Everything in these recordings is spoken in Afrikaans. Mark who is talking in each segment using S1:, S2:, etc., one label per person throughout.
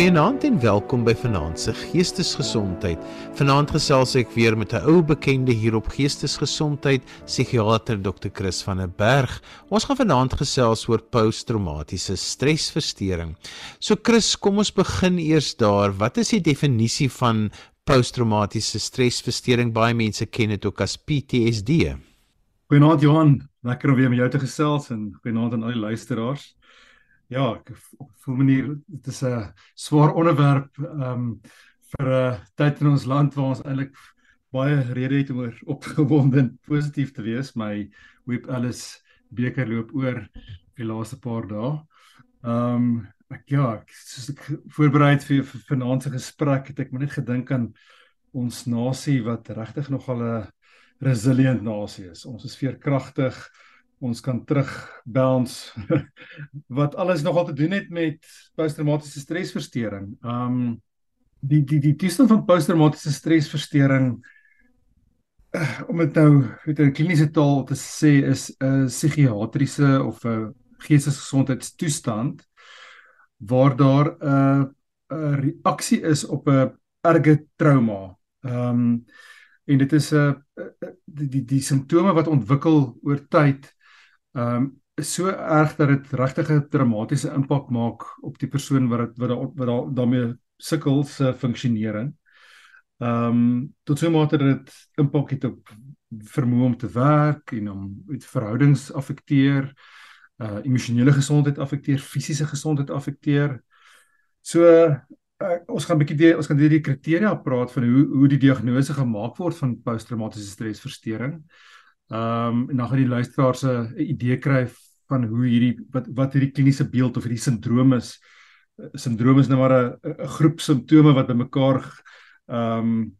S1: Goeienaand en welkom by Vanaand se Geestesgesondheid. Vanaand gesels ek weer met 'n ou bekende hier op Geestesgesondheid, psigiater Dr. Chris van der Berg. Ons gaan vanaand gesels oor posttraumatiese stresversteuring. So Chris, kom ons begin eers daar. Wat is die definisie van posttraumatiese stresversteuring? Baie mense ken dit ook as PTSD.
S2: Goeienaand Johan, lekker om weer met jou te gesels en goeienaand aan al die luisteraars ja, ek voel meneer dit is 'n swaar onderwerp ehm um, vir 'n uh, tyd in ons land waar ons eintlik baie rede het om opgewonde en positief te wees. My hoop alles beker loop oor die laaste paar dae. Ehm um, ek ja, ek, soos ek voorberei vir vanaand se gesprek het ek net gedink aan ons nasie wat regtig nogal 'n resilient nasie is. Ons is veerkragtig ons kan terug bounce wat alles nogal te doen het met posttraumatiese stresversteuring. Um die die die toestand van posttraumatiese stresversteuring uh, om dit nou met 'n kliniese taal te sê is 'n psigiatriese of 'n geestesgesondheidstoestand waar daar 'n 'n reaksie is op 'n erge trauma. Um en dit is 'n die die die simptome wat ontwikkel oor tyd ehm um, so erg dat dit regtig 'n dramatiese impak maak op die persoon wat dit wat wat daar daarmee sukkel se funksionering. Ehm um, tot so 'n mate dat dit impak het op vermoë om te werk en om verhoudings affekteer, uh emosionele gesondheid affekteer, fisiese gesondheid affekteer. So uh, ons gaan 'n bietjie die ons gaan hierdie kriteria praat van hoe hoe die diagnose gemaak word van posttraumatiese stresversteuring. Ehm um, en dan gaan die luisteraars 'n idee kry van hoe hierdie wat wat hierdie kliniese beeld of hierdie sindroom is. Sindroom is nou maar 'n 'n groep simptome wat bymekaar ehm um,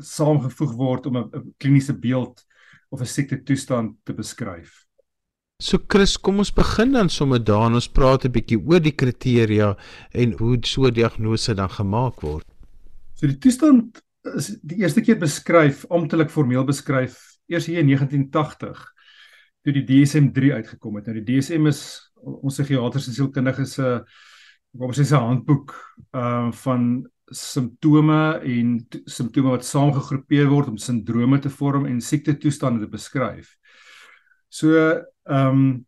S2: saamgevoeg word om 'n kliniese beeld of 'n siekte toestand te beskryf.
S1: So Chris, kom ons begin dan sommer daar en ons praat 'n bietjie oor die kriteria en hoe so 'n diagnose dan gemaak word.
S2: So die toestand is die eerste keer beskryf, amptelik formeel beskryf eers hier in 1980 toe die DSM-3 uitgekom het. Nou die DSM is ons psigiaters en sielkundiges se wat ons sê 'n handboek uh van simptome en simptome wat saamgegroepeer word om sindrome te vorm en siekte toestande te beskryf. So ehm um,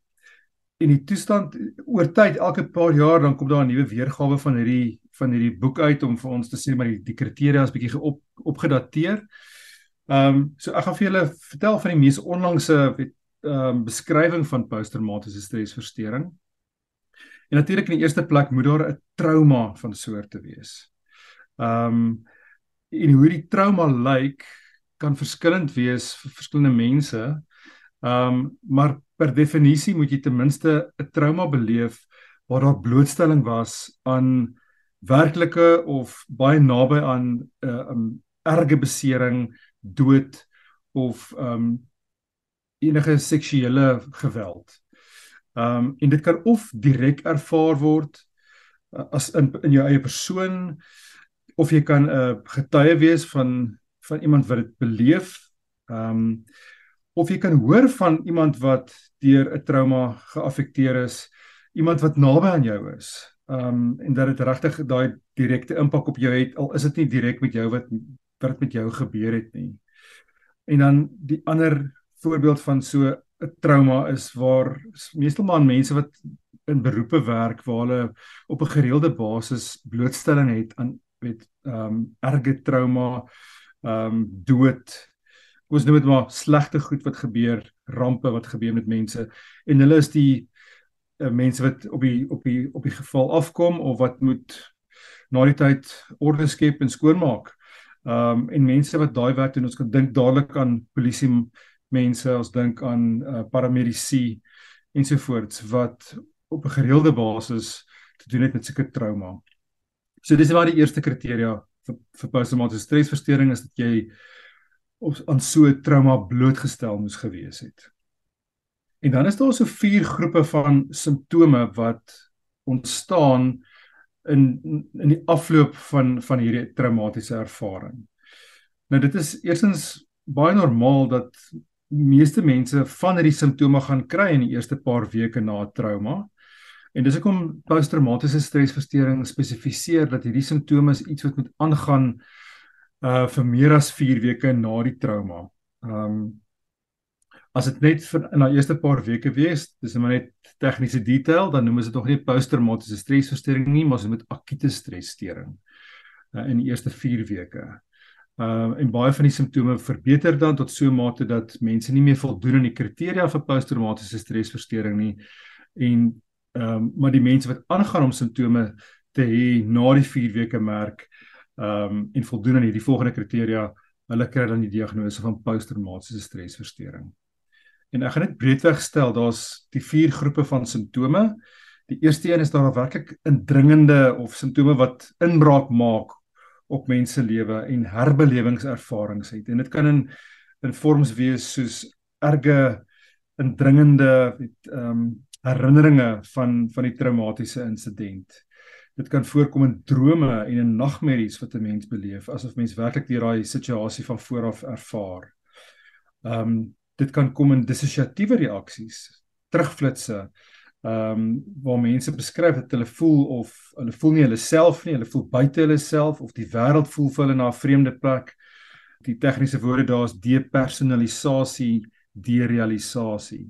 S2: in die toestand oor tyd elke paar jaar dan kom daar 'n nuwe weergawe van hierdie van hierdie boek uit om vir ons te sê maar die, die kriteria is bietjie op opgedateer. Ehm um, so ek gaan vir julle vertel van die mees onlangse ehm um, beskrywing van posttraumatiese stresversteuring. En natuurlik in die eerste plek moet daar 'n trauma van soorte wees. Ehm um, en hoe die trauma lyk kan verskillend wees vir verskillende mense. Ehm um, maar per definisie moet jy ten minste 'n trauma beleef waar daar blootstelling was aan werklike of baie naby aan 'n uh, um, erge besering dood of ehm um, enige seksuele geweld. Ehm um, en dit kan of direk ervaar word uh, as in in jou eie persoon of jy kan 'n uh, getuie wees van van iemand wat dit beleef. Ehm um, of jy kan hoor van iemand wat deur 'n trauma geaffekteer is, iemand wat naby aan jou is. Ehm um, en dat dit regtig daai direkte impak op jou het al is dit nie direk met jou wat wat met jou gebeur het nie. En dan die ander voorbeeld van so 'n trauma is waar meestal maar mense wat in beroepe werk waar hulle op 'n gereelde basis blootstelling het aan met ehm um, erge trauma, ehm um, dood. Ons noem dit maar slegte goed wat gebeur, rampe wat gebeur met mense en hulle is die uh, mense wat op die op die op die geval afkom of wat moet na die tyd orde skep en skoonmaak. Ehm um, en mense wat daai werk doen, ons kan dink dadelik aan polisie mense, ons dink aan uh, paramedisy ensovoorts wat op 'n gereelde basis te doen het met sulke trauma. So dis maar die eerste kriteria vir vir posttraumatiese stresversteuring is dat jy op aan so 'n trauma blootgestel moes gewees het. En dan is daar so vier groepe van simptome wat ontstaan in in die afloop van van hierdie traumatiese ervaring. Nou dit is eerstens baie normaal dat meeste mense van hierdie simptome gaan kry in die eerste paar weke na 'n trauma. En dis hoekom posttraumatiese stresversteuring spesifiseer dat hierdie simptome is iets wat moet aangaan uh vir meer as 4 weke na die trauma. Ehm um, as dit net vir in daai eerste paar weke wees, dis net net tegniese detail, dan noem ons dit nog nie posttraumatiese stresversteuring nie, maar ons moet akute stressteuring uh, in die eerste 4 weke. Ehm uh, en baie van die simptome verbeter dan tot so 'n mate dat mense nie meer voldoen aan die kriteria vir posttraumatiese stresversteuring nie en ehm um, maar die mense wat aangaan om simptome te hê na die 4 weke merk ehm um, en voldoen aan hierdie volgende kriteria, hulle kry dan die diagnose van posttraumatiese stresversteuring. En ek gaan dit breedweg stel, daar's die vier groepe van simptome. Die eerste een is daar werklik indringende of simptome wat inbraak maak op mense lewe en herbelewingservarings het. En dit kan in in vorms wees soos erge indringende ehm um, herinneringe van van die traumatiese insident. Dit kan voorkom in drome en in nagmerries wat 'n mens beleef asof mens werklik deur daai situasie van vooraf ervaar. Ehm um, dit kan kom in dissosiatiewe reaksies, terugflitsse, ehm um, waar mense beskryf dat hulle voel of hulle voel nie hulle self nie, hulle voel buite hulle self of die wêreld voel vir hulle na 'n vreemde plek. Die tegniese woorde daar is depersonalisasie, derealisasie.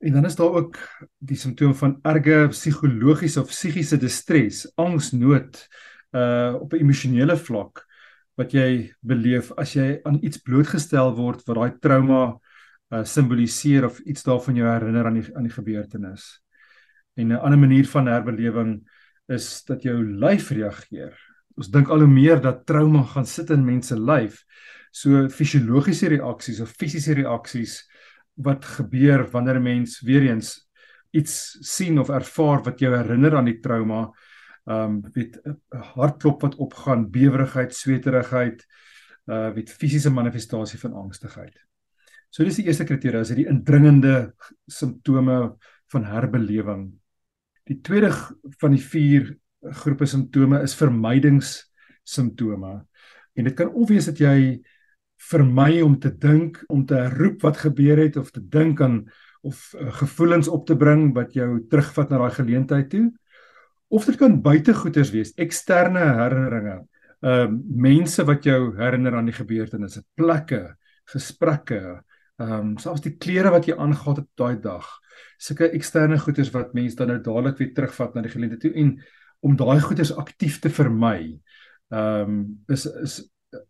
S2: En dan is daar ook die simptome van erge psigologiese of psigiese distres, angs, nood uh op 'n emosionele vlak wat jy beleef as jy aan iets blootgestel word wat daai trauma uh, simboliseer of iets daarvan jou herinner aan die aan die gebeurtenis. En 'n ander manier van herbelewing is dat jou lyf reageer. Ons dink al hoe meer dat trauma gaan sit in mense lyf. So fisiologiese reaksies of fisiese reaksies wat gebeur wanneer 'n mens weer eens iets sien of ervaar wat jou herinner aan die trauma ehm um, weet 'n hartklop wat opgaan, bewerigheid, sweterigheid, uh weet fisiese manifestasie van angstigheid. So dis die eerste kriteria, is dit die indringende simptome van herbelewing. Die tweede van die vier groepe simptome is vermydings simptome. En dit kan of wees dat jy vermy om te dink, om te roep wat gebeur het of te dink aan of uh, gevoelens op te bring wat jou terugvat na daai geleentheid toe of dit kan buitegoeders wees, eksterne herinneringe, ehm uh, mense wat jou herinner aan die gebeurtenisse, plekke, gesprekke, ehm um, selfs die klere wat jy aangetree het daai dag. Sulke eksterne goeders wat mense dan nou dadelik weer terugvat na die geleentheid toe en om daai goeders aktief te vermy. Ehm um, is is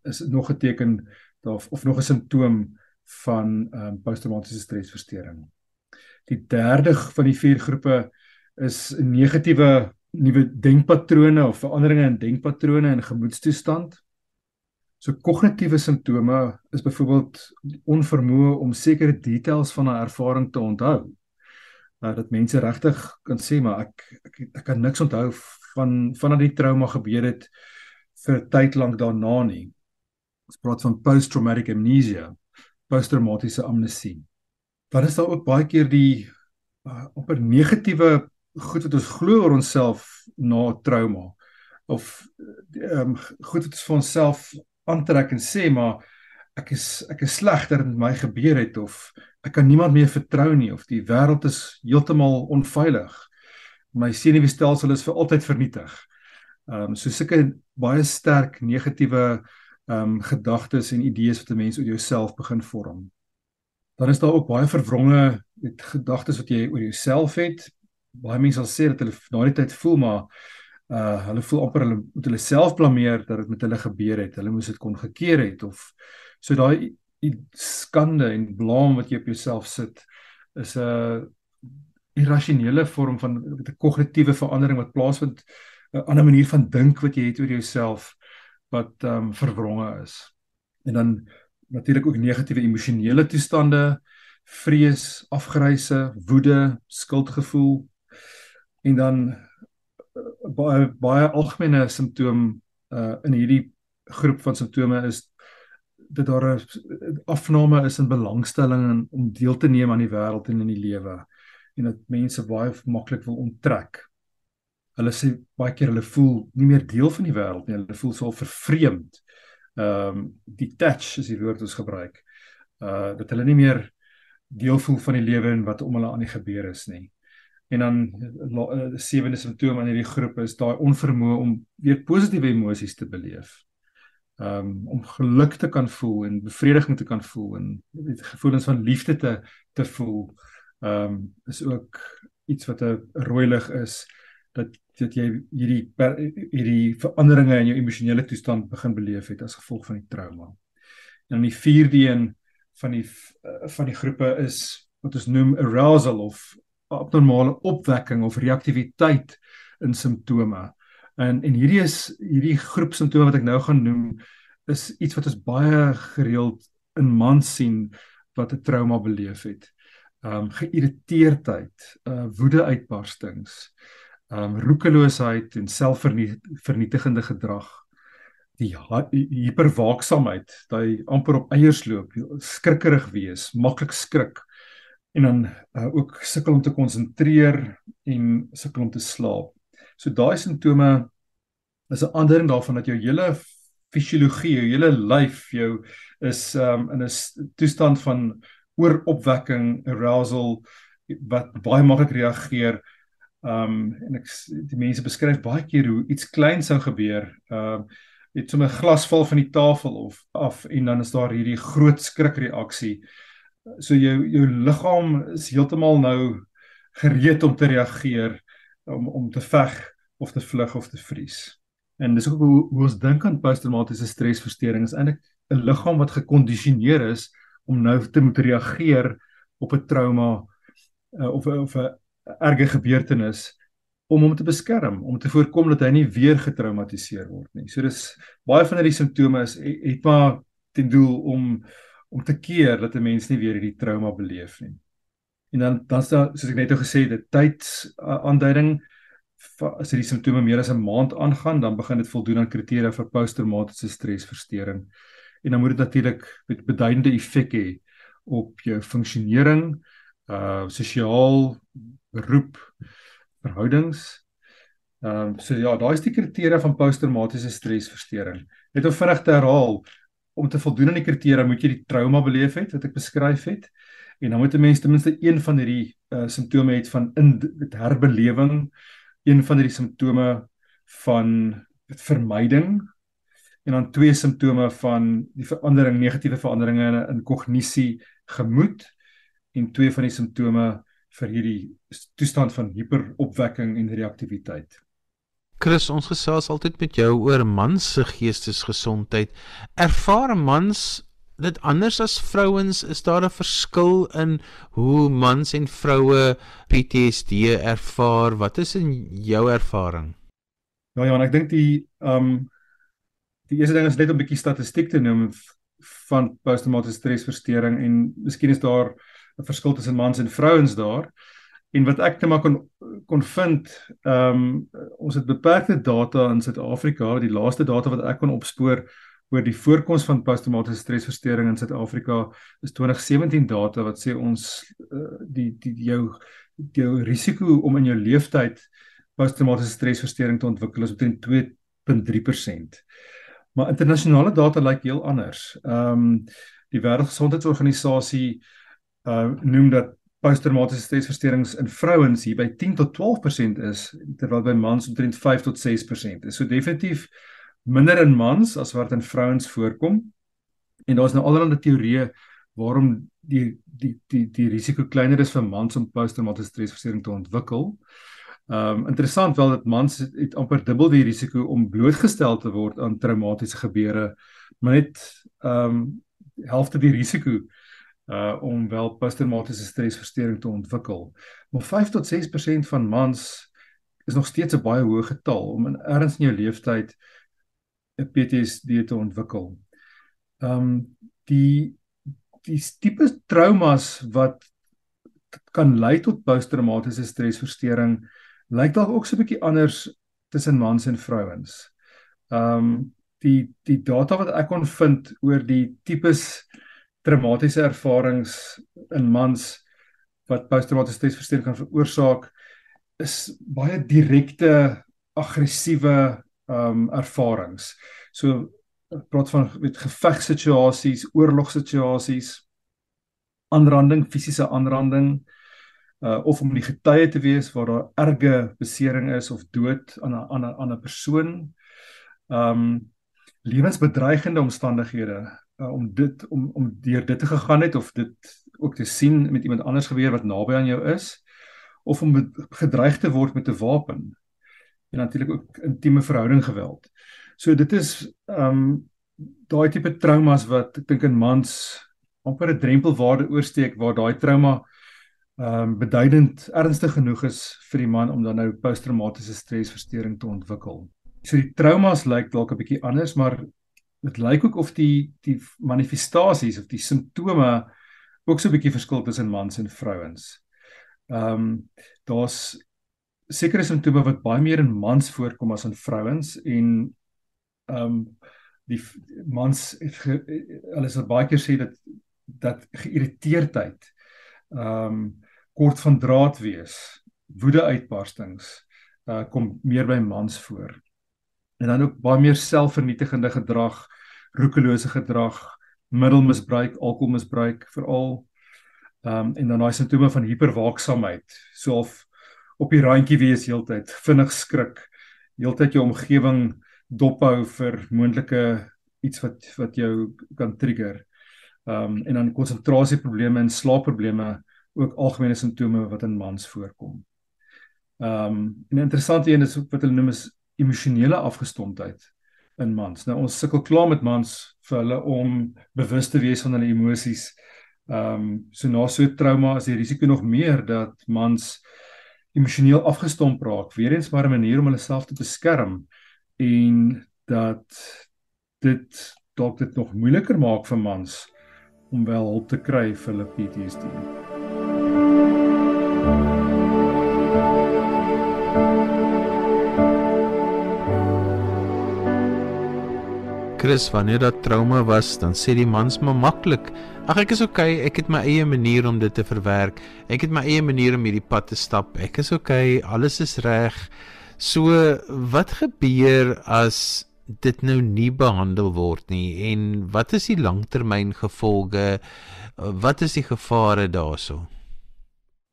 S2: is nog 'n teken of of nog 'n simptoom van ehm um, posttraumatiese stresversteuring. Die derde van die vier groepe is negatiewe nuwe denkpatrone of veranderinge in denkpatrone en gemoedstoestand. So kognitiewe simptome is byvoorbeeld onvermoë om sekere details van 'n ervaring te onthou. Uh, dat mense regtig kan sê maar ek, ek ek kan niks onthou van vanaf die trauma gebeur het vir tyd lank daarna nie. Ons praat van post-traumatic amnesia, posttraumatiese amnesie. Dan is daar ook baie keer die uh, op 'n negatiewe goed wat ons glo oor onsself na trauma of ehm um, goed wat ons vir onsself aantrek en sê maar ek is ek is sleg dat dit met my gebeur het of ek kan niemand meer vertrou nie of die wêreld is heeltemal onveilig. My senuweestelsel is vir altyd vernietig. Ehm um, so sulke baie sterk negatiewe ehm um, gedagtes en idees wat 'n mens oor jouself begin vorm. Dan is daar ook baie verwronge gedagtes wat jy oor jouself het, baie mense sal sê dat hulle na die tyd voel maar uh hulle voel amper hulle moet hulle self blameer dat dit met hulle gebeur het. Hulle moes dit kon gekeer het of so daai skande en blame wat jy op jouself sit is 'n irrasionele vorm van 'n kognitiewe verandering wat plaasvind 'n ander manier van dink wat jy het oor jouself wat ehm um, verwronge is. En dan natuurlik ook negatiewe emosionele toestande, vrees, afgryse, woede, skuldgevoel, En dan uh, baie baie algemene simptoom uh in hierdie groep van simptome is dat daar 'n afname is in belangstelling in om deel te neem aan die wêreld en in die lewe en dat mense baie maklik wil onttrek. Hulle sê baie keer hulle voel nie meer deel van die wêreld nie, hulle voel so vervreemd. Ehm um, detach is die woord wat ons gebruik. Uh dat hulle nie meer deel voel van die lewe en wat om hulle aan die gebeur is nie En dan die uh, sewende simptoom in hierdie groep is daai onvermoë om weer positiewe emosies te beleef. Um om geluk te kan voel en bevrediging te kan voel en die gevoelens van liefde te te voel. Um is ook iets wat 'n rooi lig is dat dat jy hierdie hierdie veranderinge in jou emosionele toestand begin beleef het as gevolg van die trauma. En die vierde een van die van die groepe is wat ons noem arousal of abnormale opwekking of reaktiwiteit in simptome. En en hierdie is hierdie groep simptome wat ek nou gaan noem is iets wat ons baie gereeld in mans sien wat 'n trauma beleef het. Ehm um, geïrriteerdheid, uh woede-uitbarstings, ehm um, roekeloosheid en selfvernietigende gedrag. Die hiperwaaksaamheid, daai amper op eiers loop, skrikkerig wees, maklik skrik en dan uh, ook sukkel om te konsentreer en sukkel om te slaap. So daai simptome is 'n aandering daarvan dat jou hele fisiologie, jou hele lyf jou is um, in 'n toestand van ooropwekking, arousal wat baie maklik reageer. Um en ek die mense beskryf baie keer hoe iets klein sou gebeur. Um het sommer 'n glas val van die tafel of af en dan is daar hierdie groot skrikreaksie so jou jou liggaam is heeltemal nou gereed om te reageer om om te veg of te vlug of te vries. En dis ook hoe, hoe ons dink aan posttraumatiese stresversteuring is eintlik 'n liggaam wat gekondisioneer is om nou te moet reageer op 'n trauma uh, of of 'n erge gebeurtenis om hom te beskerm, om te voorkom dat hy nie weer getraumatiseer word nie. So dis baie van hierdie simptome is het maar ten doel om om te keer dat 'n mens nie weer hierdie trauma beleef nie. En dan dan staan soos ek net nou gesê het, tyds aanduiding as hierdie simptome meer as 'n maand aangaan, dan begin dit voldoen aan kriteria vir posttraumatiese stresversteuring. En dan moet dit natuurlik met beduidende effek hê op jou funksionering, uh sosiaal, beroep, verhoudings. Ehm uh, so ja, daai is die kriteria van posttraumatiese stresversteuring. Net om vinnig te herhaal, om te voldoen aan die kriteria moet jy die trauma beleef het wat ek beskryf het en dan moet 'n mens ten minste een van hierdie uh, simptome het van in herbelewing, een van hierdie simptome van vermyding en dan twee simptome van die verandering negatiewe veranderinge in, in kognisie, gemoed en twee van die simptome vir hierdie toestand van hiperopwekking en reaktiwiteit.
S1: Chris, ons gesels altyd met jou oor mans se geestesgesondheid. Ervaar mans dit anders as vrouens? Is daar 'n verskil in hoe mans en vroue PTSD ervaar? Wat is in jou ervaring?
S2: Ja, ja, ek dink die ehm um, die eerste ding is net om 'n bietjie statistiek te noem van posttraumatiese stresversteuring en miskien is daar 'n verskil tussen mans en vrouens daar. En wat ek net maar kon kon vind, ehm um, ons het beperkte data in Suid-Afrika, die laaste data wat ek kon opspoor oor die voorkoms van posttraumatiese stresversteuring in Suid-Afrika is 2017 data wat sê ons uh, die die jou jou risiko om in jou lewenstyd posttraumatiese stresversteuring te ontwikkel is omtrent 2.3%. Maar internasionale data lyk heel anders. Ehm um, die Wêreldgesondheidsorganisasie uh noem dat posttraumatiese stresversteurings in vrouens hier by 10 tot 12% is terwyl by mans omtrent 5 tot 6% is. So definitief minder in mans as wat in vrouens voorkom. En daar's nou allerlei teorieë waarom die die die die risiko kleiner is vir mans om posttraumatiese stresversteuring te ontwikkel. Um interessant wel dat mans het, amper dubbel die risiko om blootgestel te word aan traumatiese gebeure, maar net um helfte die risiko uh om wel posttraumatiese stresversteuring te ontwikkel. Maar 5 tot 6% van mans is nog steeds 'n baie hoë getal om in erns in jou lewenstyd 'n PTSD te ontwikkel. Um die die tipe traumas wat kan lei tot posttraumatiese stresversteuring lyk dalk ook so 'n bietjie anders tussen mans en vrouens. Um die die data wat ek kon vind oor die tipes traumatiese ervarings in mans wat posttraumatiese stresversteuring kan veroorsaak is baie direkte aggressiewe ehm um, ervarings. So praat van met gevegsituasies, oorlogsituasies, aanranding, fisiese aanranding, uh of om die getuie te wees waar daar erge besering is of dood aan 'n aan 'n 'n persoon. Um lewensbedreigende omstandighede uh, om dit om om deur dit te gegaan het of dit ook te sien met iemand anders gebeur wat naby aan jou is of om gedreig te word met 'n wapen. En natuurlik ook intieme verhouding geweld. So dit is um daai tipe traumas wat ek dink in mans amper 'n drempelwaarde oorsteek waar daai trauma ehm um, beduidend ernstig genoeg is vir die man om dan nou posttraumatiese stresversteuring te ontwikkel. So die traumas lyk dalk 'n bietjie anders, maar dit lyk ook of die die manifestasies of die simptome ook so 'n bietjie verskil tussen mans en vrouens. Ehm um, daar's sekere simptome wat baie meer in mans voorkom as in vrouens en ehm um, die mans hulle sal baie keer sê dat dat geïrriteerdheid ehm um, kort van draad wees, woede uitbarstings uh kom meer by mans voor. En dan ook baie meer selfvernietigende gedrag, roekelose gedrag, middelmisbruik, alkoholmisbruik veral ehm um, en dan daai simptome van hiperwaaksaamheid, so of op die randjie wees heeltyd, vinnig skrik, heeltyd jou omgewing dophou vir moontlike iets wat wat jou kan trigger. Ehm um, en dan konsentrasieprobleme en slaapprobleme ook algemene simptome wat in mans voorkom. Ehm um, 'n interessante een is wat hulle noem is emosionele afgestomdheid in mans. Nou ons sukkel klaar met mans vir hulle om bewus te wees van hulle emosies. Ehm um, so na so trauma is die risiko nog meer dat mans emosioneel afgestomp raak. Weerens maar 'n manier om hulle self te beskerm en dat dit dalk dit nog moeiliker maak vir mans om wel hulp te kry vir hulle PTSD.
S1: Chris, wanneer dat trauma was, dan sê die mans maar maklik. Ag ek is okay, ek het my eie manier om dit te verwerk. Ek het my eie manier om hierdie pad te stap. Ek is okay, alles is reg. So wat gebeur as dit nou nie behandel word nie en wat is die langtermyngevolge wat is die gevare daarso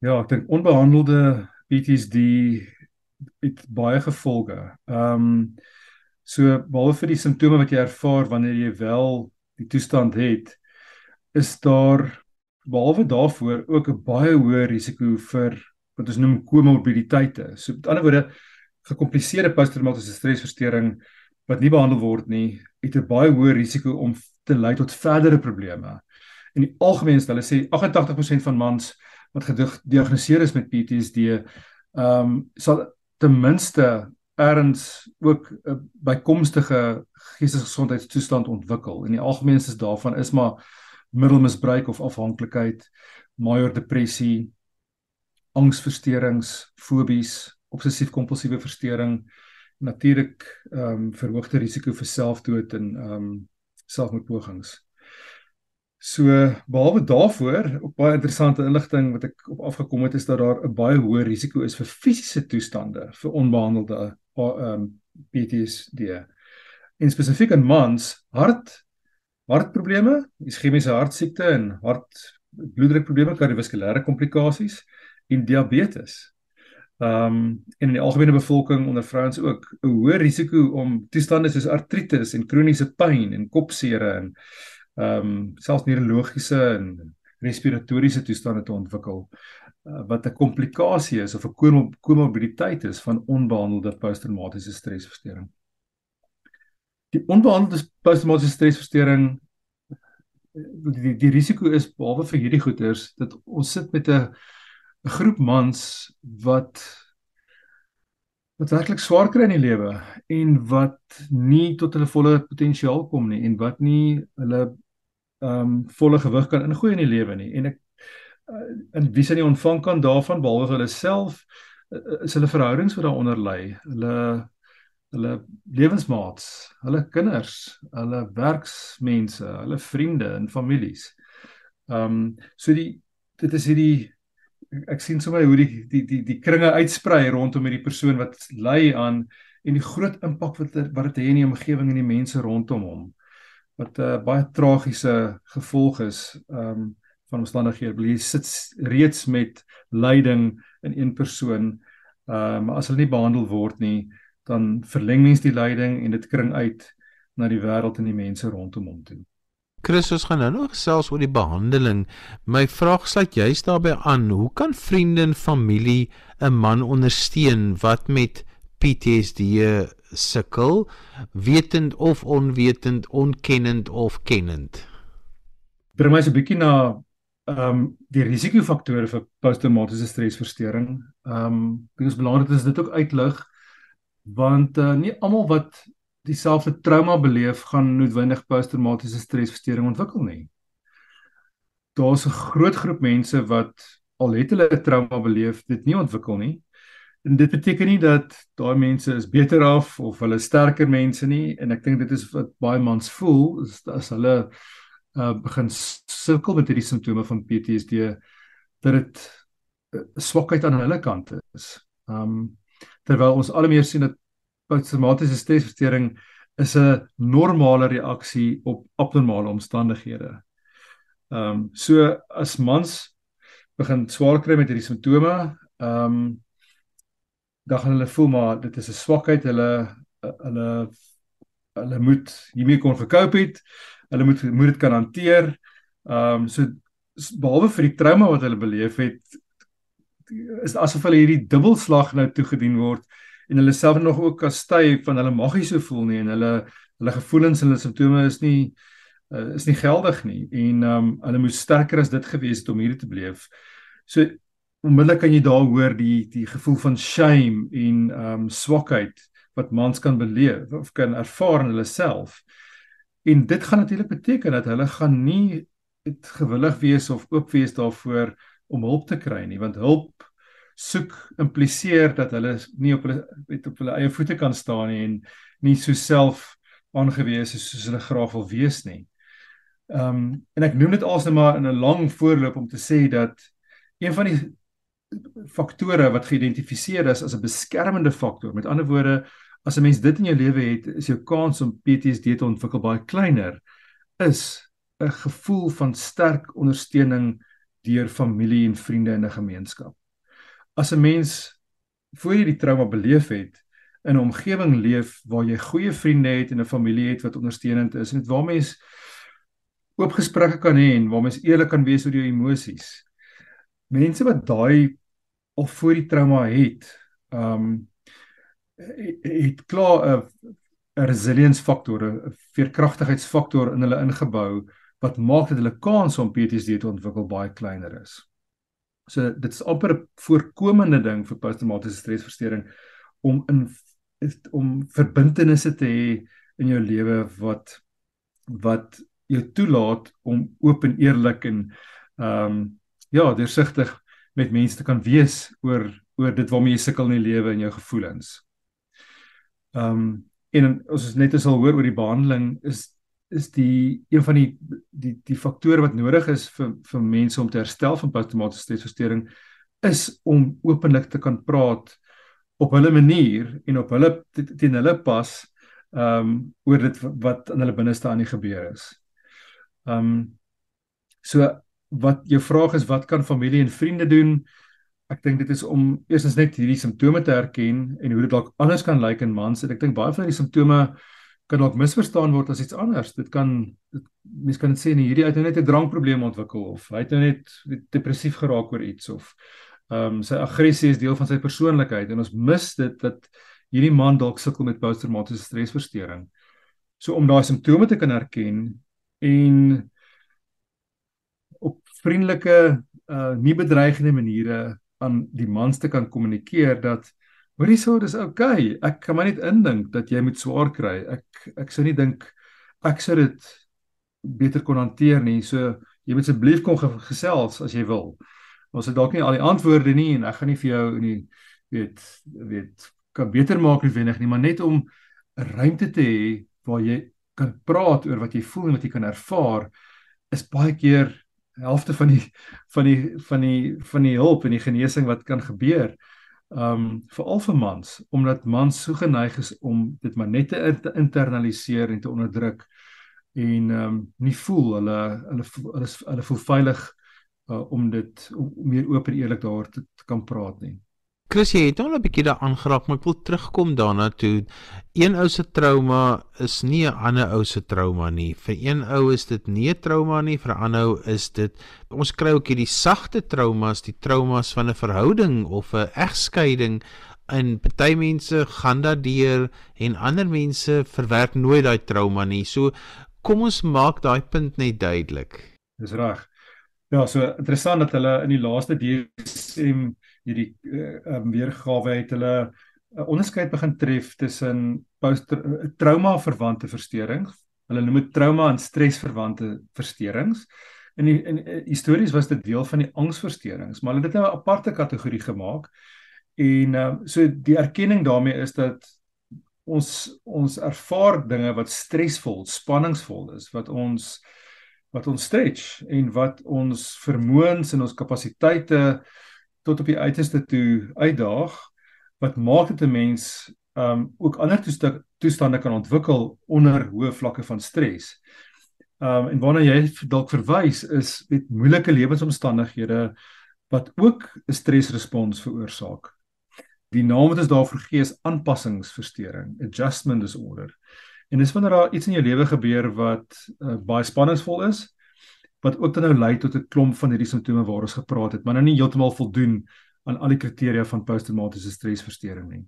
S2: Ja ek dink onbehandelde PTSD het baie gevolge. Ehm um, so behalwe vir die simptome wat jy ervaar wanneer jy wel die toestand het is daar behalwe daarvoor ook 'n baie hoë risiko vir wat ons noem komorbiditeite. So met ander woorde gekompliseerde posttraumatiese stresversteuring wat nie behandel word nie, het 'n baie hoë risiko om te lei tot verdere probleme. In die algemeen stel hulle sê 88% van mans wat gediagnoseer is met PTSD, ehm um, sal ten minste erns ook 'n bykomstige geestesgesondheidstoestand ontwikkel. In die algemeen is daarvan is maar middelmisbruik of afhanklikheid, major depressie, angsversteurings, fobies, obsessief-kompulsiewe versteuring, natuurlik ehm um, verhoogde risiko vir selfdood en ehm um, selfmoordpogings. So behalwe daarvoor, ook baie interessante inligting wat ek op afgekom het is dat daar 'n baie hoë risiko is vir fisiese toestande vir onbehandelde ehm um, PTSD. En spesifiek in mans, hart hartprobleme, iskemiese hartsiekte en hart bloeddrukprobleme, kardiovaskulêre komplikasies en diabetes. Ehm um, en in die algemene bevolking onder vrouens ook 'n hoë risiko om toestande soos artritis en kroniese pyn en kopseer en ehm um, selfs neurologiese en respiratoriese toestande te ontwikkel uh, wat 'n komplikasie is of 'n komorbiditeit is van onbehandelde posttraumatiese stresversteuring. Die onbehandelde posttraumatiese stresversteuring die, die die risiko is behalwe vir hierdie goeters dat ons sit met 'n 'n groep mans wat wat werklik swaar kry in die lewe en wat nie tot hulle volle potensiaal kom nie en wat nie hulle ehm um, volle gewig kan ingooi in die lewe nie en ek in wie se nie ontvang kan daarvan behalwe hulle self uh, is hulle verhoudings wat daaronder lê hulle hulle lewensmaats hulle kinders hulle werksmense hulle vriende en families. Ehm um, so die dit is hierdie ek sien sommer hoe die die die die kringe uitsprei rondom hierdie persoon wat ly aan en die groot impak wat wat dit het in die omgewing en die mense rondom hom wat 'n uh, baie tragiese gevolg is. Um van omstandighede. Jy sit reeds met lyding in een persoon. Ehm uh, maar as hulle nie behandel word nie, dan verleng mens die lyding en dit kring uit na die wêreld en die mense rondom hom toe.
S1: Christus gaan nou nog selfs oor die behandeling. My vraag sluit juist daarbey aan. Hoe kan vriende en familie 'n man ondersteun wat met PTSD sukkel, wetend of onwetend, onkennend of kennend?
S2: Bring my so 'n bietjie na ehm um, die risikofaktore vir posttraumatiese stresversteuring. Ehm um, dit is belangrik ons dit ook uitlig want uh, nie almal wat dieselfde trauma beleef gaan noodwendig posttraumatiese stresversteuring ontwikkel nie. Daar's 'n groot groep mense wat al het hulle 'n trauma beleef, dit nie ontwikkel nie. En dit beteken nie dat daai mense is beter af of hulle sterker mense nie en ek dink dit is wat baie mans voel as, as hulle uh, begin sukkel met hierdie simptome van PTSD dat dit uh, swakheid aan hulle kant is. Um terwyl ons al meer sien dat posttraumatiese stresversteuring is 'n normale reaksie op abnormale omstandighede. Um, so as mans begin swaar kry met hierdie simptome, um, dan gaan hulle voel maar dit is 'n swakheid, hulle hulle hulle moet hiermee kon verkoop het. Hulle moet moet dit kan hanteer. Ehm um, so behalwe vir die trauma wat hulle beleef het is asof hulle hierdie dubbelslag nou toegedien word en hulle self nog ook kastei van hulle mag nie so voel nie en hulle hulle gevoelens en hulle simptome is nie uh, is nie geldig nie en ehm um, hulle moet sterker as dit gewees het om hierdie te beleef. So onmiddellik kan jy daar hoor die die gevoel van shame en ehm um, swakheid wat mans kan beleef of kan ervaar in hulle self. En dit gaan natuurlik beteken dat hulle gaan nie gewillig wees of oop wees daarvoor om hulp te kry nie want hulp soek impliseer dat hulle nie op hulle weet op hulle eie voete kan staan nie en nie so self aangewese soos hulle graag wil wees nie. Ehm um, en ek noem dit alsne maar in 'n lang voorloop om te sê dat een van die faktore wat geïdentifiseer is as 'n beskermende faktor, met ander woorde, as 'n mens dit in jou lewe het, is jou kans om PTSD te ontwikkel baie kleiner, is 'n gevoel van sterk ondersteuning deur familie en vriende in 'n gemeenskap as 'n mens voor jy die trauma beleef het in 'n omgewing leef waar jy goeie vriende het en 'n familie het wat ondersteunend is en dit waar mens oop gesprekke kan hê en waar mens eerlik kan wees oor jou emosies. Mense wat daai al voor die trauma het, um het klaar 'n 'n resilience faktor, 'n veerkragtigheidsfaktor in hulle ingebou wat maak dat hulle kans om PTSD te ontwikkel baie kleiner is. So dit is amper 'n voorkomende ding vir posttraumatiese stresversteuring om in om verbintenisse te hê in jou lewe wat wat jou toelaat om oop en eerlik en ehm um, ja, deursigtig met mense te kan wees oor oor dit waarmee jy sukkel in die lewe en jou gevoelens. Ehm um, en ons is net as al hoor oor die behandeling is is die een van die die die faktore wat nodig is vir vir mense om te herstel van posttraumatiese stresversteuring is om openlik te kan praat op hulle manier en op hulle teen hulle pas ehm um, oor dit wat in hulle binneste aan die gebeur is. Ehm um, so wat jou vraag is wat kan familie en vriende doen? Ek dink dit is om eerstens net hierdie simptome te herken en hoe dit dalk anders kan lyk in mans. Ek dink baie van die simptome kan dalk misverstaan word as iets anders. Dit kan dit, mense kan dit sê nee, hierdie uit nou net 'n drankprobleem ontwikkel of hy het nou net depressief geraak oor iets of ehm um, sy aggressie is deel van sy persoonlikheid en ons mis dit dat hierdie man dalk sukkel met posttraumatiese stresversteuring. So om daai simptome te kan herken en op vriendelike uh nie bedreigende maniere aan die mans te kan kommunikeer dat Hoorie so, dis okay. Ek kan maar net indink dat jy moet swaar kry. Ek ek sou nie dink ek sou dit beter kon hanteer nie. So jy moet asseblief kom gesels as jy wil. Ons het dalk nie al die antwoorde nie en ek gaan nie vir jou in die weet weet kan beter maak nie wenig nie, maar net om 'n ruimte te hê waar jy kan praat oor wat jy voel en wat jy kan ervaar is baie keer helfte van die van die van die van die hulp en die genesing wat kan gebeur um veral vir mans omdat mans so geneig is om dit maar net te internaliseer en te onderdruk en um nie voel hulle hulle hulle hulle voel veilig uh, om dit om meer oop en eerlik daaroor te, te kan praat nie.
S1: Chris, jy het nou al 'n bietjie daaraan geraak, maar ek wil terugkom daarna toe. Een ou se trauma is nie 'n ander ou se trauma nie. Vir een ou is dit nie 'n trauma nie, vir 'n ander ou is dit ons kry ook hierdie sagte traumas, die traumas van 'n verhouding of 'n egskeiding. En party mense gaan daardeur en ander mense verwerk nooit daai trauma nie. So kom ons maak daai punt net duidelik.
S2: Dis reg. Ja, so interessant dat hulle in die laaste DSM hierdie uh, um, weergawe het hulle 'n uh, onderskeid begin tref tussen uh, trauma verwante versteurings. Hulle noem dit trauma en stres verwante versteurings. In die in uh, histories was dit deel van die angsversteurings, maar hulle het dit nou 'n aparte kategorie gemaak. En uh, so die erkenning daarmee is dat ons ons ervaar dinge wat stresvol, spanningsvol is, wat ons wat ons stretch en wat ons vermoëns en ons kapasiteite tot op die uiterste toe uitdaag wat maak dit 'n mens um ook ander toestande kan ontwikkel onder hoë vlakke van stres. Um en waarna jy dalk verwys is met moeilike lewensomstandighede wat ook 'n stresrespons veroorsaak. Die naam wat ons daarvoor gee is aanpassingsversteuring, adjustment disorder. En dis wanneer daar iets in jou lewe gebeur wat uh, baie spanningsvol is, wat ook dan nou lei tot 'n klomp van hierdie simptome waar ons gepraat het, maar nou nie heeltemal voldoen aan al die kriteria van posttraumatiese stresversteuring nie.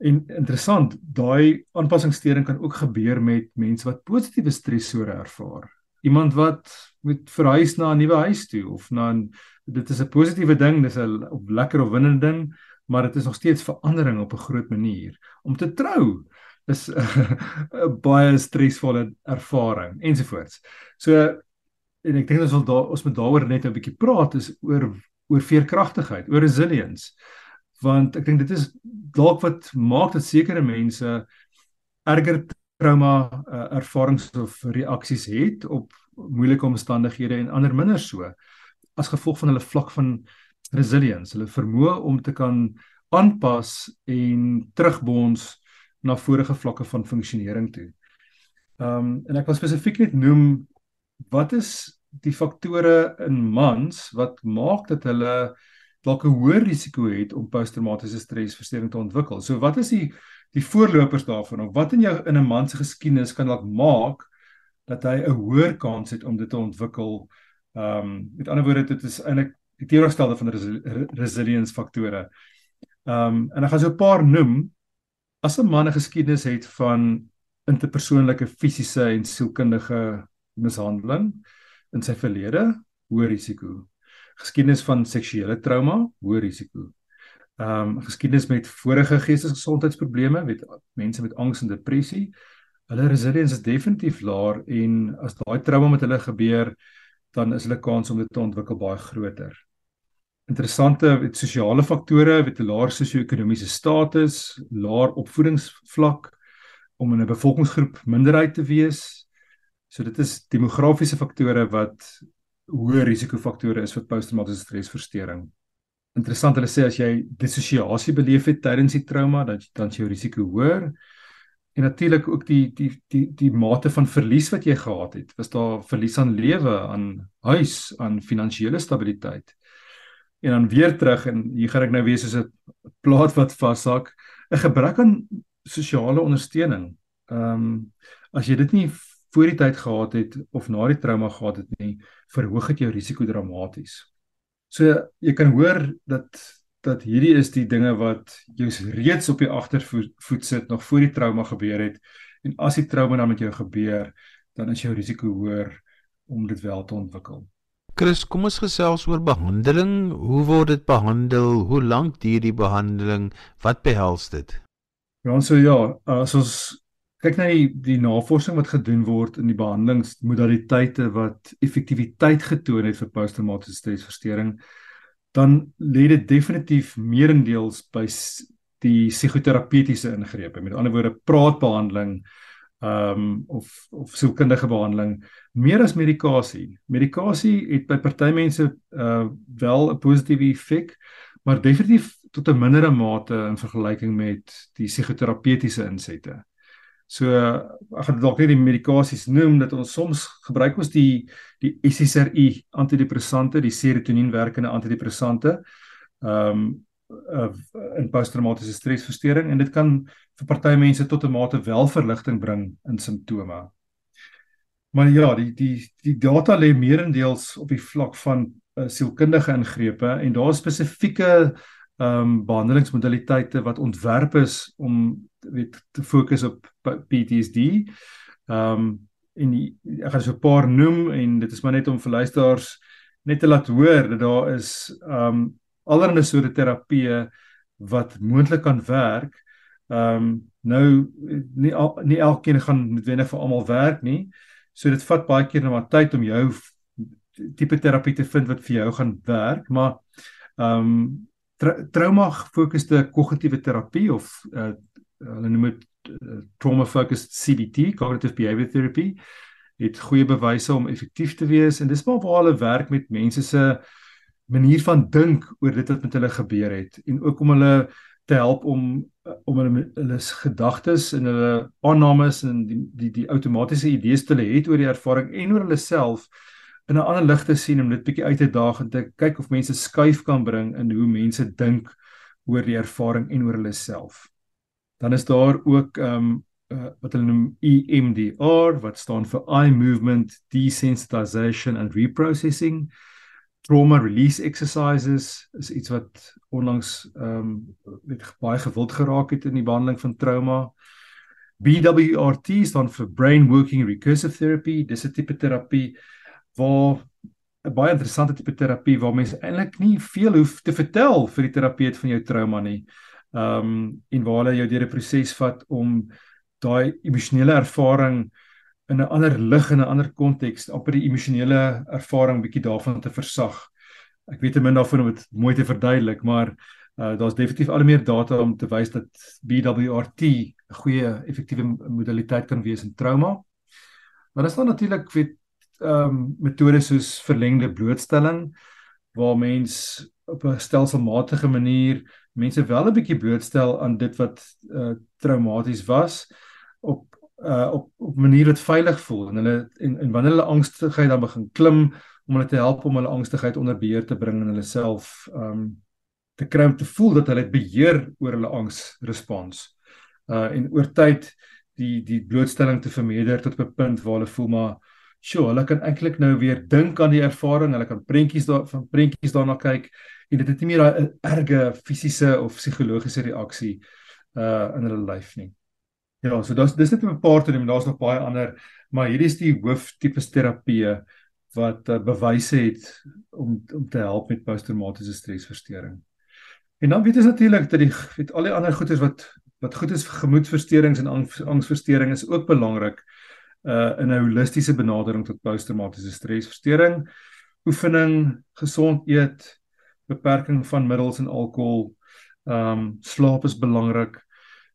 S2: En interessant, daai aanpassingssteuring kan ook gebeur met mense wat positiewe stresore ervaar. Iemand wat moet verhuis na 'n nuwe huis toe of na 'n dit is 'n positiewe ding, dis 'n lekker of winnende ding, maar dit is nog steeds verandering op 'n groot manier. Om te trou is 'n baie stresvolle ervaring ensovoorts. So en ek dink ons wil daar ons moet daaroor net 'n bietjie praat is oor oor veerkragtigheid, oor resilience. Want ek dink dit is dalk wat maak dat sekere mense erger trauma uh, ervarings of reaksies het op moeilike omstandighede en ander minder so as gevolg van hulle vlak van resilience, hulle vermoë om te kan aanpas en terugbons na vorige vlakke van funksionering toe. Ehm um, en ek wil spesifiek net noem wat is die faktore in mans wat maak dat hulle dalk 'n hoër risiko het om posttraumatiese stresversteuring te ontwikkel. So wat is die die voorlopers daarvan of wat in jou in 'n man se geskiedenis kan dalk maak dat hy 'n hoër kans het om dit te ontwikkel? Ehm um, met ander woorde dit is eintlik die teenoorgestelde van resi resilience faktore. Ehm um, en ek gaan so 'n paar noem. As 'n man 'n geskiedenis het van interpersoonlike fisiese en sielkundige mishandeling in sy verlede, hoë risiko. Geskiedenis van seksuele trauma, hoë risiko. Ehm um, geskiedenis met vorige geestesgesondheidsprobleme, met mense met angs en depressie. Hulle resilience is definitief laer en as daai trauma met hulle gebeur, dan is hulle kans om dit te ontwikkel baie groter. Interessante met sosiale faktore, met 'n laer sosio-ekonomiese status, laer opvoedingsvlak om in 'n bevolkingsgroep minderheid te wees, So dit is demografiese faktore wat hoë risikofaktore is vir posttraumatiese stresversteuring. Interessant hulle sê as jy dissosiasie beleef het tydens die trauma, dat dan jou risiko hoër. En natuurlik ook die die die die mate van verlies wat jy gehad het. Was daar verlies aan lewe, aan huis, aan finansiële stabiliteit? En dan weer terug en hier gaan ek nou wees soos 'n plaat wat vashak, 'n gebrek aan sosiale ondersteuning. Ehm um, as jy dit nie voor die tyd gehad het of na die trauma gehad het nie, verhoog dit jou risiko dramaties. So jy kan hoor dat dat hierdie is die dinge wat jou reeds op die agtervoet sit nog voor die trauma gebeur het en as die trauma dan met jou gebeur, dan is jou risiko hoër om dit wel te ontwikkel.
S1: Chris, kom ons gesels oor behandeling. Hoe word dit behandel? Hoe lank duur die behandeling? Wat behels dit?
S2: Ja, so ja, as ons kyk na die die navorsing wat gedoen word in die behandelingsmodaliteite wat effektiwiteit getoon het vir posttraumatiese stresversteuring dan lê dit definitief meerendeels by die psigoterapeutiese ingrepe met ander woorde praatbehandeling ehm um, of of sielkundige behandeling meer as medikasie. Medikasie het by party mense uh wel 'n positiewe effek maar definitief tot 'n mindere mate in vergelyking met die psigoterapeutiese insette So ek gaan dalk net die medikasies noem dat ons soms gebruik ons die die SSRI antidepressante, die serotonien werkende antidepressante. Ehm um, in posttraumatiese stresversteuring en dit kan vir party mense tot 'n mate wel verligting bring in simptome. Maar ja, die die die data lê meerendeels op die vlak van uh, sielkundige ingrepe en daar is spesifieke ehm um, behandelingsmodaliteite wat ontwerp is om weet te fokus op PTSD. Ehm um, en die, ek gaan so 'n paar noem en dit is maar net om vir luisteraars net te laat hoor dat daar is ehm um, allerlei soorte terapieë wat moontlik kan werk. Ehm um, nou nie al, nie elkeen gaan noodwendig vir almal werk nie. So dit vat baie keer net maar tyd om jou tipe terapie te vind wat vir jou gaan werk, maar ehm um, tra trauma gefokusde kognitiewe terapie of uh, hulle noem dit trauma focused CBT, cognitive behavior therapy, het goeie bewyse om effektief te wees en dis maar waar hulle werk met mense se manier van dink oor dit wat met hulle gebeur het en ook om hulle te help om om hulle hulle gedagtes en hulle aannames en die die die outomatiese idees te hê oor die ervaring en oor hulle self in 'n ander lig te sien om dit bietjie uit te daag en te kyk of mense skuif kan bring in hoe mense dink oor die ervaring en oor hulle self. Dan is daar ook ehm um, uh, wat hulle noem EMDR wat staan vir eye movement desensitization and reprocessing trauma release exercises is iets wat onlangs ehm um, weet baie gewild geraak het in die behandeling van trauma. BWRT staan vir brain working recursive therapy. Dis 'n tipe terapie waar 'n baie interessante tipe terapie waar mense eintlik nie veel hoef te vertel vir die terapeut van jou trauma nie. Ehm um, en waar hulle jou deur 'n proses vat om daai emosionele ervaring in 'n ander lig en 'n ander konteks op die emosionele ervaring bietjie daarvan te versag. Ek weet te min daarvan om dit mooi te verduidelik, maar uh, daar's definitief al meer data om te wys dat BWRT 'n goeie effektiewe modaliteit kan wees in trauma. Maar daar dan natuurlik weet ehm um, metodes soos verlengde blootstelling waar mens op 'n stelselmatige manier mense wel 'n bietjie blootstel aan dit wat uh, traumaties was op uh op op manier wat veilig voel en hulle en, en wanneer hulle angstigheid dan begin klim om hulle te help om hulle angstigheid onder beheer te bring en hulle self um te kry om te voel dat hulle beheer oor hulle angsrespons. Uh en oor tyd die die blootstelling te vermeerder tot 'n punt waar hulle voel maar sjoe, hulle kan eintlik nou weer dink aan die ervaring, hulle kan prentjies daar van prentjies daarna kyk en dit het nie meer daai erge fisiese of psigologiese reaksie uh in hulle lyf nie. Ja, so dis dis net 'n paar te neem, daar's nog baie ander, maar hierdie is die hooftipes terapie wat uh, bewyse het om om te help met posttraumatiese stresversteuring. En dan weet ons natuurlik dat die weet al die ander goeders wat wat goed is vir gemoedversteurings en angsversteuring is ook belangrik uh in 'n holistiese benadering tot posttraumatiese stresversteuring. Oefening, gesond eet, beperking van middels en alkohol, ehm um, slaap is belangrik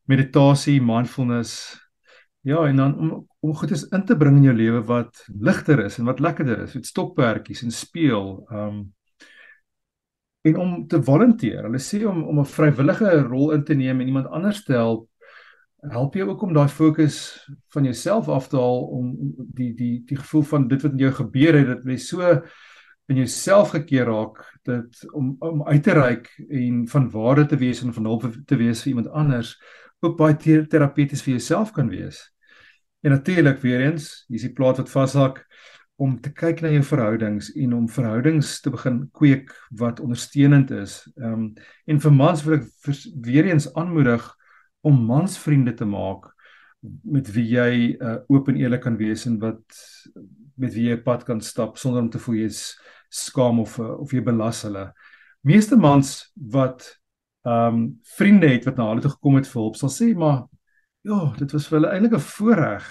S2: meditasie, mindfulness. Ja, en dan om om goed is in te bring in jou lewe wat ligter is en wat lekkerder is, met stokperdjies en speel. Um en om te volunteer. Hulle sê om om 'n vrywillige rol in te neem en iemand anders te help help jou ook om daai fokus van jouself af te haal om die die die gevoel van dit wat met jou gebeur het dat jy so in jouself gekeer raak dat om om uit te reik en van waarde te wees en van hulp te wees vir iemand anders ook baie terapeuties vir jouself kan wees. En natuurlik weer eens, hier's die plaas wat vashak om te kyk na jou verhoudings en om verhoudings te begin kweek wat ondersteunend is. Ehm um, en vir mans wil ek weer eens aanmoedig om mansvriende te maak met wie jy uh, oop en eerlik kan wees en wat met wie jy pad kan stap sonder om te voel jy's skaam of uh, of jy belas hulle. Meeste mans wat ehm um, vriende het wat na hulle toe gekom het vir hulp sal sê maar ja dit was vir hulle eintlik 'n voorreg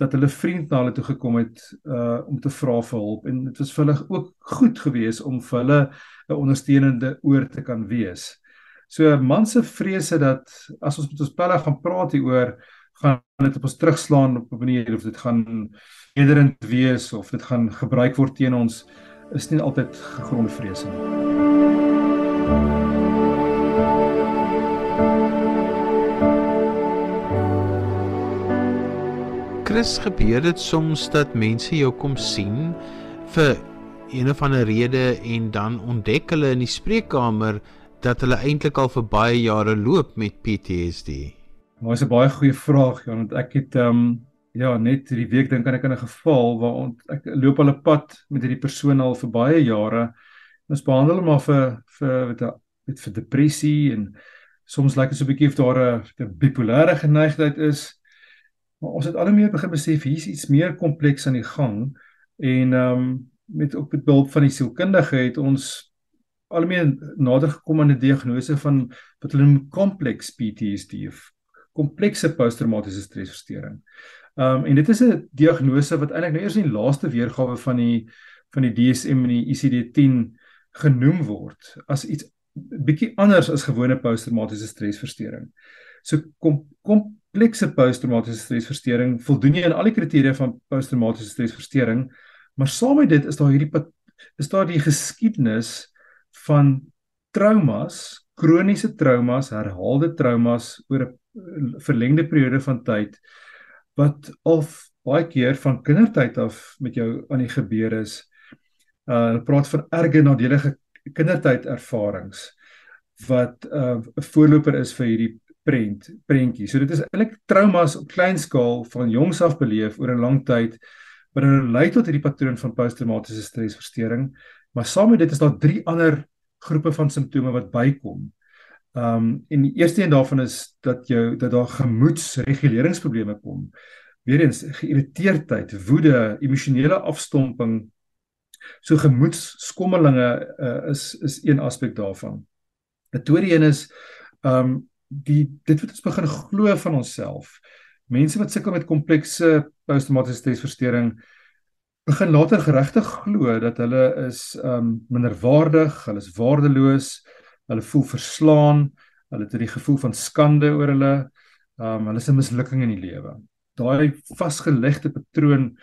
S2: dat hulle vriend na hulle toe gekom het uh om te vra vir hulp en dit was vir hulle ook goed geweest om vir hulle 'n ondersteunende oor te kan wees. So man se vrese dat as ons met ons pelle gaan praat hieroor gaan dit op ons terugslaan op 'n manier of dit gaan nederend wees of dit gaan gebruik word teen ons is nie altyd gegronde vrese nie.
S1: Chris, gebeur dit soms dat mense jou kom sien vir een of ander rede en dan ontdek hulle in die spreekkamer dat hulle eintlik al vir baie jare loop met PTSD?
S2: Dit is 'n baie goeie vraag, Jan, want ek het ehm um, ja, net hierdie week dink ek aan 'n geval waar ont, ek loop al 'n pad met hierdie persoon al vir baie jare. Ons behandel hom maar vir vir weet jy vir depressie en soms lyk dit so 'n bietjie of daar 'n bipolêre geneigtheid is. Maar ons het al meer begin besef hier's iets meer kompleks aan die gang en ehm um, met op met behulp van die sielkundige het ons al meer nader gekom aan 'n diagnose van wat hulle noem kompleks PTSD komplekse posttraumatiese stresversteuring. Ehm um, en dit is 'n diagnose wat eintlik nou eers in die laaste weergawe van die van die DSM en die ICD-10 genoem word as iets bietjie anders as gewone posttraumatiese stresversteuring. So kom komplekse posttraumatiese stresversteuring voldoen nie aan al die kriteria van posttraumatiese stresversteuring, maar saam met dit is daar hierdie is daar die geskiedenis van traumas, kroniese traumas, herhaalde traumas oor 'n verlengde periode van tyd wat al baie keer van kindertyd af met jou aan die gebeur is. Uh praat van erge nadelige kindertyd ervarings wat uh 'n voorloper is vir hierdie prent prentjie. So dit is eintlik traumas op klein skaal van jongs af beleef oor 'n lang tyd wat dan lei tot hierdie patroon van posttraumatiese stresversteuring. Maar saam met dit is daar drie ander groepe van simptome wat bykom. Ehm um, en die eerste een daarvan is dat jou dat daar gemoedsreguleringsprobleme kom. Weerens geïrriteerdheid, woede, emosionele afstomping. So gemoedsskommelinge uh, is is een aspek daarvan. 'n Tweede een is ehm um, die dit wat ons begin glo van onsself. Mense wat sukkel met komplekse posttraumatiese stresversteuring begin later geregtig glo dat hulle is um, minderwaardig, hulle is waardeloos, hulle voel verslaan, hulle het 'n gevoel van skande oor hulle, um, hulle is 'n mislukking in die lewe. Daai vasgelegde patroon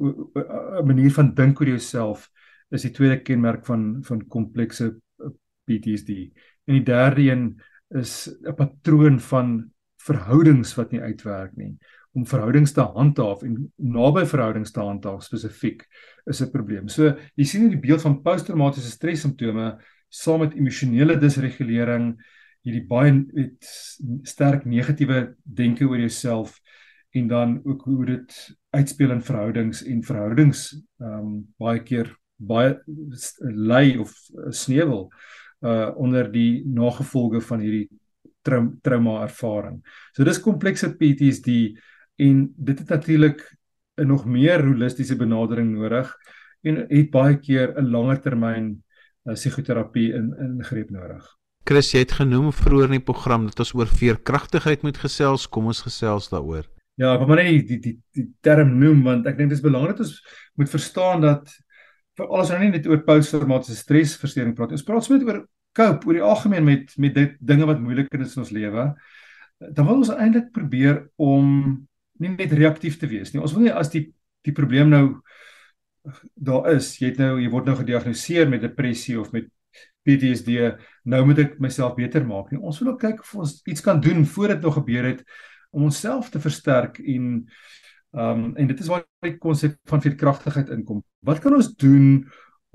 S2: 'n manier van dink oor jouself is die tweede kenmerk van van komplekse eh, PTSD. En die derde een is 'n patroon van verhoudings wat nie uitwerk nie om verhoudings te handhaaf en naby verhoudings te handhaaf spesifiek is 'n probleem. So jy sien hier die beeld van posttraumatiese stres simptome saam met emosionele disregulering, hierdie baie met sterk negatiewe denke oor jouself en dan ook hoe dit uitspeel in verhoudings en verhoudings ehm um, baie keer baie lei of sneuwel uh onder die nagevolge van hierdie trauma, ervaring. So dis komplekse PTSD en dit het natuurlik 'n nog meer holistiese benadering nodig en het baie keer 'n langer termyn uh, psigoterapie in ingreep nodig.
S1: Chris, jy het genoem vroeër in die program dat ons oor veerkragtigheid moet gesels. Kom ons gesels daaroor.
S2: Ja, ek wil maar net die die die, die term noem want ek dink dit is belangrik dat ons moet verstaan dat vir alles nou nie net oor posttraumatiese stresversteuring praat. Ons praat sommer oor cope oor die algemeen met met dit dinge wat moeilik is in ons lewe. Dan wil ons eintlik probeer om nie net reaktief te wees nie. Ons wil nie as die die probleem nou daar is, jy het nou jy word nou gediagnoseer met depressie of met PTSD, nou moet ek myself beter maak nie. Ons wil ook kyk of ons iets kan doen voor dit nog gebeur het om onsself te versterk en ehm um, en dit is waar die konsep van veerkragtigheid inkom. Wat kan ons doen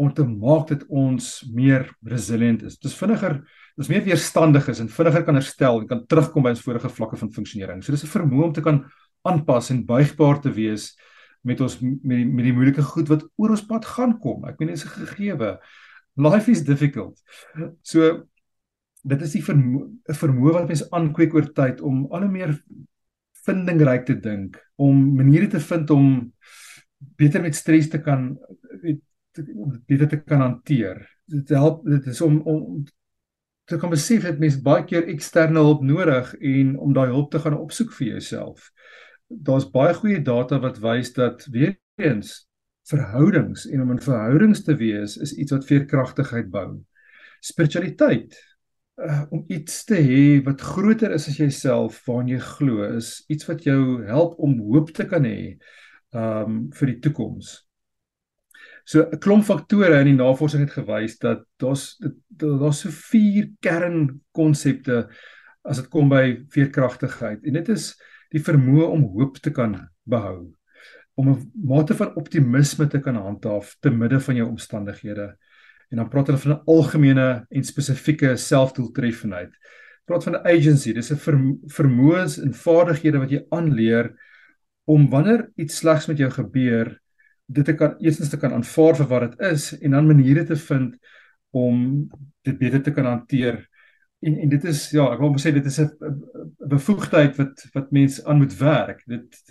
S2: om te maak dat ons meer resilient is? Dis vinniger, dis meer weerstandig is en vinniger kan herstel en kan terugkom by ons vorige vlakke van funksionering. So dis 'n vermoë om te kan aanpas en buigbaar te wees met ons met die, met die moeilike goed wat oor ons pad gaan kom. Ek meen dit is 'n gegewe. Life is difficult. So dit is die vermoë vermoë wat mense aankweek oor tyd om al hoe meer vindingryk te dink, om maniere te vind om beter met stres te kan beter te kan hanteer. Dit help dit is om om te kan besef dat mense baie keer eksterne hulp nodig en om daai hulp te gaan opsoek vir jouself daar's baie goeie data wat wys dat weer eens verhoudings en om in verhoudings te wees is iets wat veerkragtigheid bou. Spiritualiteit uh, om iets te hê wat groter is as jouself, waarin jy glo, is iets wat jou help om hoop te kan hê um vir die toekoms. So 'n klomp faktore in die navorsing het gewys dat daar's daar's so vier kernkonsepte as dit kom by veerkragtigheid. En dit is die vermoë om hoop te kan behou, om 'n mate van optimisme te kan handhaaf te midde van jou omstandighede. En dan praat hulle van 'n algemene en spesifieke selfdoeltreffendheid. Praat van 'n agency, dis 'n vermoëns en vaardighede wat jy aanleer om wanneer iets slegs met jou gebeur, dit te kan eerstens te kan aanvaar vir wat dit is en dan maniere te vind om dit beter te kan hanteer en en dit is ja, ek wil sê dit is 'n bevoegdheid wat wat mense aan moet werk. Dit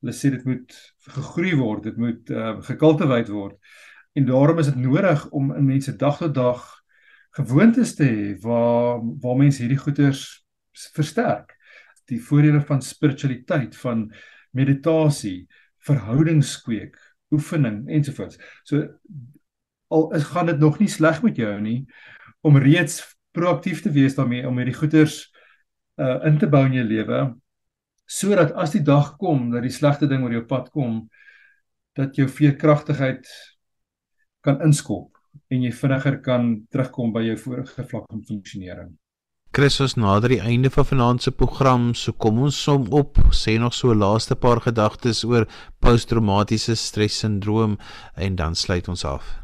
S2: hulle sê dit moet gegroei word, dit moet uh, gekultiveer word. En daarom is dit nodig om in mense dag tot dag gewoontes te hê waar waar mense hierdie goeders versterk. Die voordele van spiritualiteit, van meditasie, verhoudingskweek, oefening ensovoorts. So al is gaan dit nog nie sleg met jou nie om reeds proaktief te wees daarmee om hierdie goeders uh in te bou in jou lewe sodat as die dag kom dat die slegte ding oor jou pad kom dat jou veerkragtigheid kan inskop en jy vinniger kan terugkom by jou vorige vlak van funksionering.
S1: Chris ons nader die einde van vanaand se program, so kom ons som op, sê nog so laaste paar gedagtes oor posttraumatiese stressindroom en dan sluit ons af.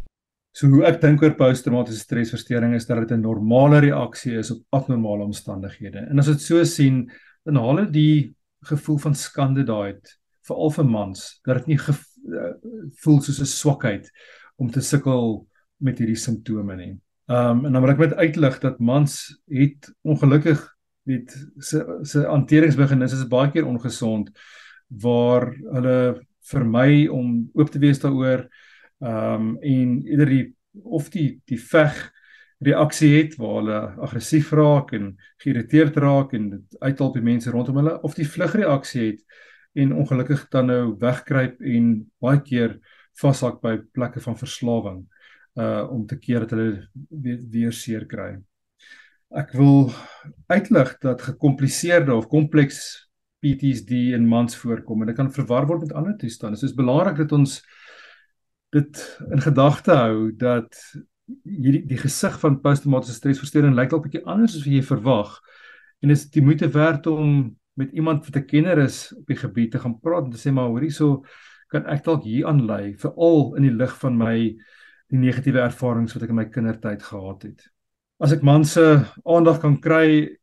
S2: So hoe ek dink oor posttraumatiese stresversteuring is dat dit 'n normale reaksie is op abnormale omstandighede. En as dit so sien, dan haal dit die gevoel van skande daai uit, veral vir mans, dat dit nie eh, voel soos 'n swakheid om te sukkel met hierdie simptome nie. Um en dan wil ek net uitlig dat mans het ongelukkig met se se hanteringsbeginnings is baie keer ongesond waar hulle vermy om oop te wees daaroor Ehm um, en eerder die of die die veg reaksie het waar hulle aggressief raak en geïrriteerd raak en dit uithaal by mense rondom hulle of die vlugreaksie het en ongelukkig dan nou wegkruip en baie keer vashak by plekke van verslawing uh om te keer dat hulle weer, weer seer kry. Ek wil uitlig dat gekompliseerde of kompleks PTSD in mans voorkom en dit kan verwar word met ander toestande. So is belangrik dat ons dit in gedagte hou dat hierdie die gesig van posttraumatiese stresversteuring lyk dalk 'n bietjie anders as wat jy verwag en is die moeite werd om met iemand wat 'n kenner is op die gebied te gaan praat en te sê maar hoorie so kan ek dalk hier aanlei veral in die lig van my die negatiewe ervarings wat ek in my kindertyd gehad het. As ek man se aandag kan kry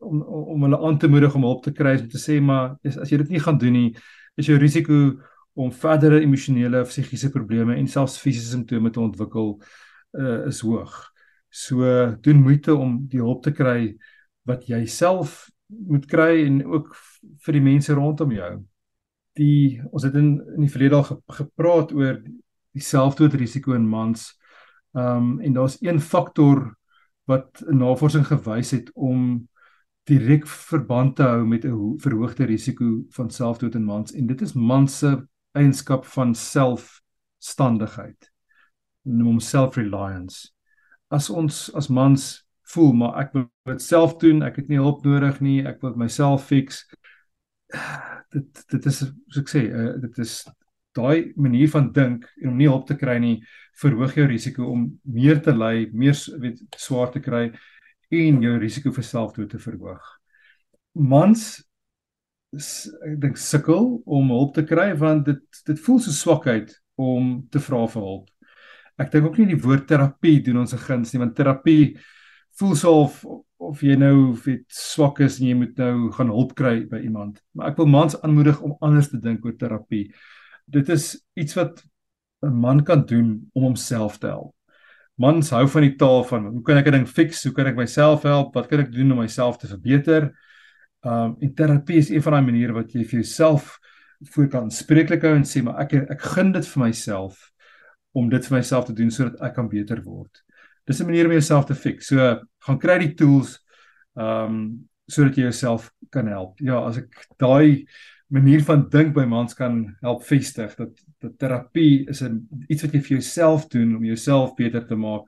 S2: om om hulle aan te moedig om hulp te kry om te sê maar as jy dit nie gaan doen nie is jou risiko om verdere emosionele of psigiese probleme en selfs fisiese simptome te ontwikkel uh, is hoog. So doen moeite om die hulp te kry wat jy self moet kry en ook vir die mense rondom jou. Die ons het in in die verlede al ge, gepraat oor die selfdoodrisiko in mans. Ehm um, en daar's een faktor wat navorsing gewys het om direk verband te hou met 'n verhoogde risiko van selfdood in mans en dit is mans se eienskap van selfstandigheid. Noem hom self-reliance. As ons as mans voel maar ek wil dit self doen ek het nie hulp nodig nie ek wil myself fix dit dit is soos ek sê uh, dit is daai manier van dink en om nie hulp te kry nie verhoog jou risiko om meer te ly meer weet swaar te kry en jou risiko vir selfdood te verhoog. Mans ek dink sukkel om hulp te kry want dit dit voel so swakheid om te vra vir hulp. Ek dink ook nie die woord terapie doen ons 'n guns nie want terapie voel so of of jy nou weet swak is en jy moet nou gaan hulp kry by iemand. Maar ek wil mans aanmoedig om anders te dink oor terapie. Dit is iets wat 'n man kan doen om homself te help. Mans hou van die taal van hoe kan ek 'n ding fix? Hoe kan ek myself help? Wat kan ek doen om myself te verbeter? Um en terapie is een van daai maniere wat jy vir jouself voor kan spreeklik hou en sê maar ek ek gun dit vir myself om dit vir myself te doen sodat ek kan beter word. Dis 'n manier om jouself te fix. So gaan kry die tools um sodat jy jouself kan help. Ja, as ek daai manier van dink by mans kan help vestig dat dat terapie is 'n iets wat jy vir jouself doen om jouself beter te maak,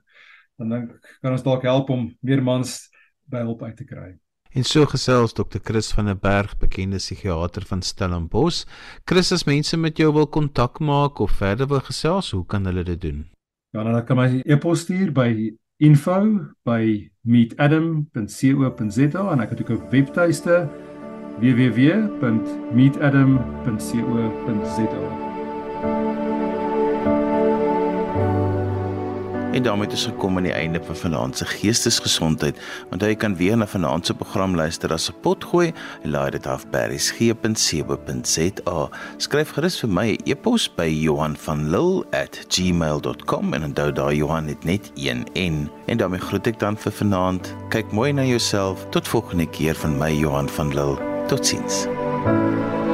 S2: dan dink kan ons dalk help om meer mans by hulp uit te kry.
S1: En so gesels Dr. Chris van der Berg, bekende psigiater van Stellenbosch. Chris, as mense met jou wil kontak maak of verder wil gesels, hoe kan hulle dit doen?
S2: Ja, dan kan jy e-pos stuur by info@meetadam.co.za en ek het ook 'n webtuiste www.meetadam.co.za.
S3: En daarmee ons gekom aan die einde van vanaand se geestesgesondheid. Onthou jy kan weer na vanaand se program luister as 'n potgooi. Laai dit af by resgep.co.za. Skryf gerus vir my 'n e e-pos by Johan van Lille@gmail.com en onthou daai Johan het net een N. En daarmee groet ek dan vir vanaand. Kyk mooi na jouself. Tot volgende keer van my Johan van Lille. Totsiens. thank you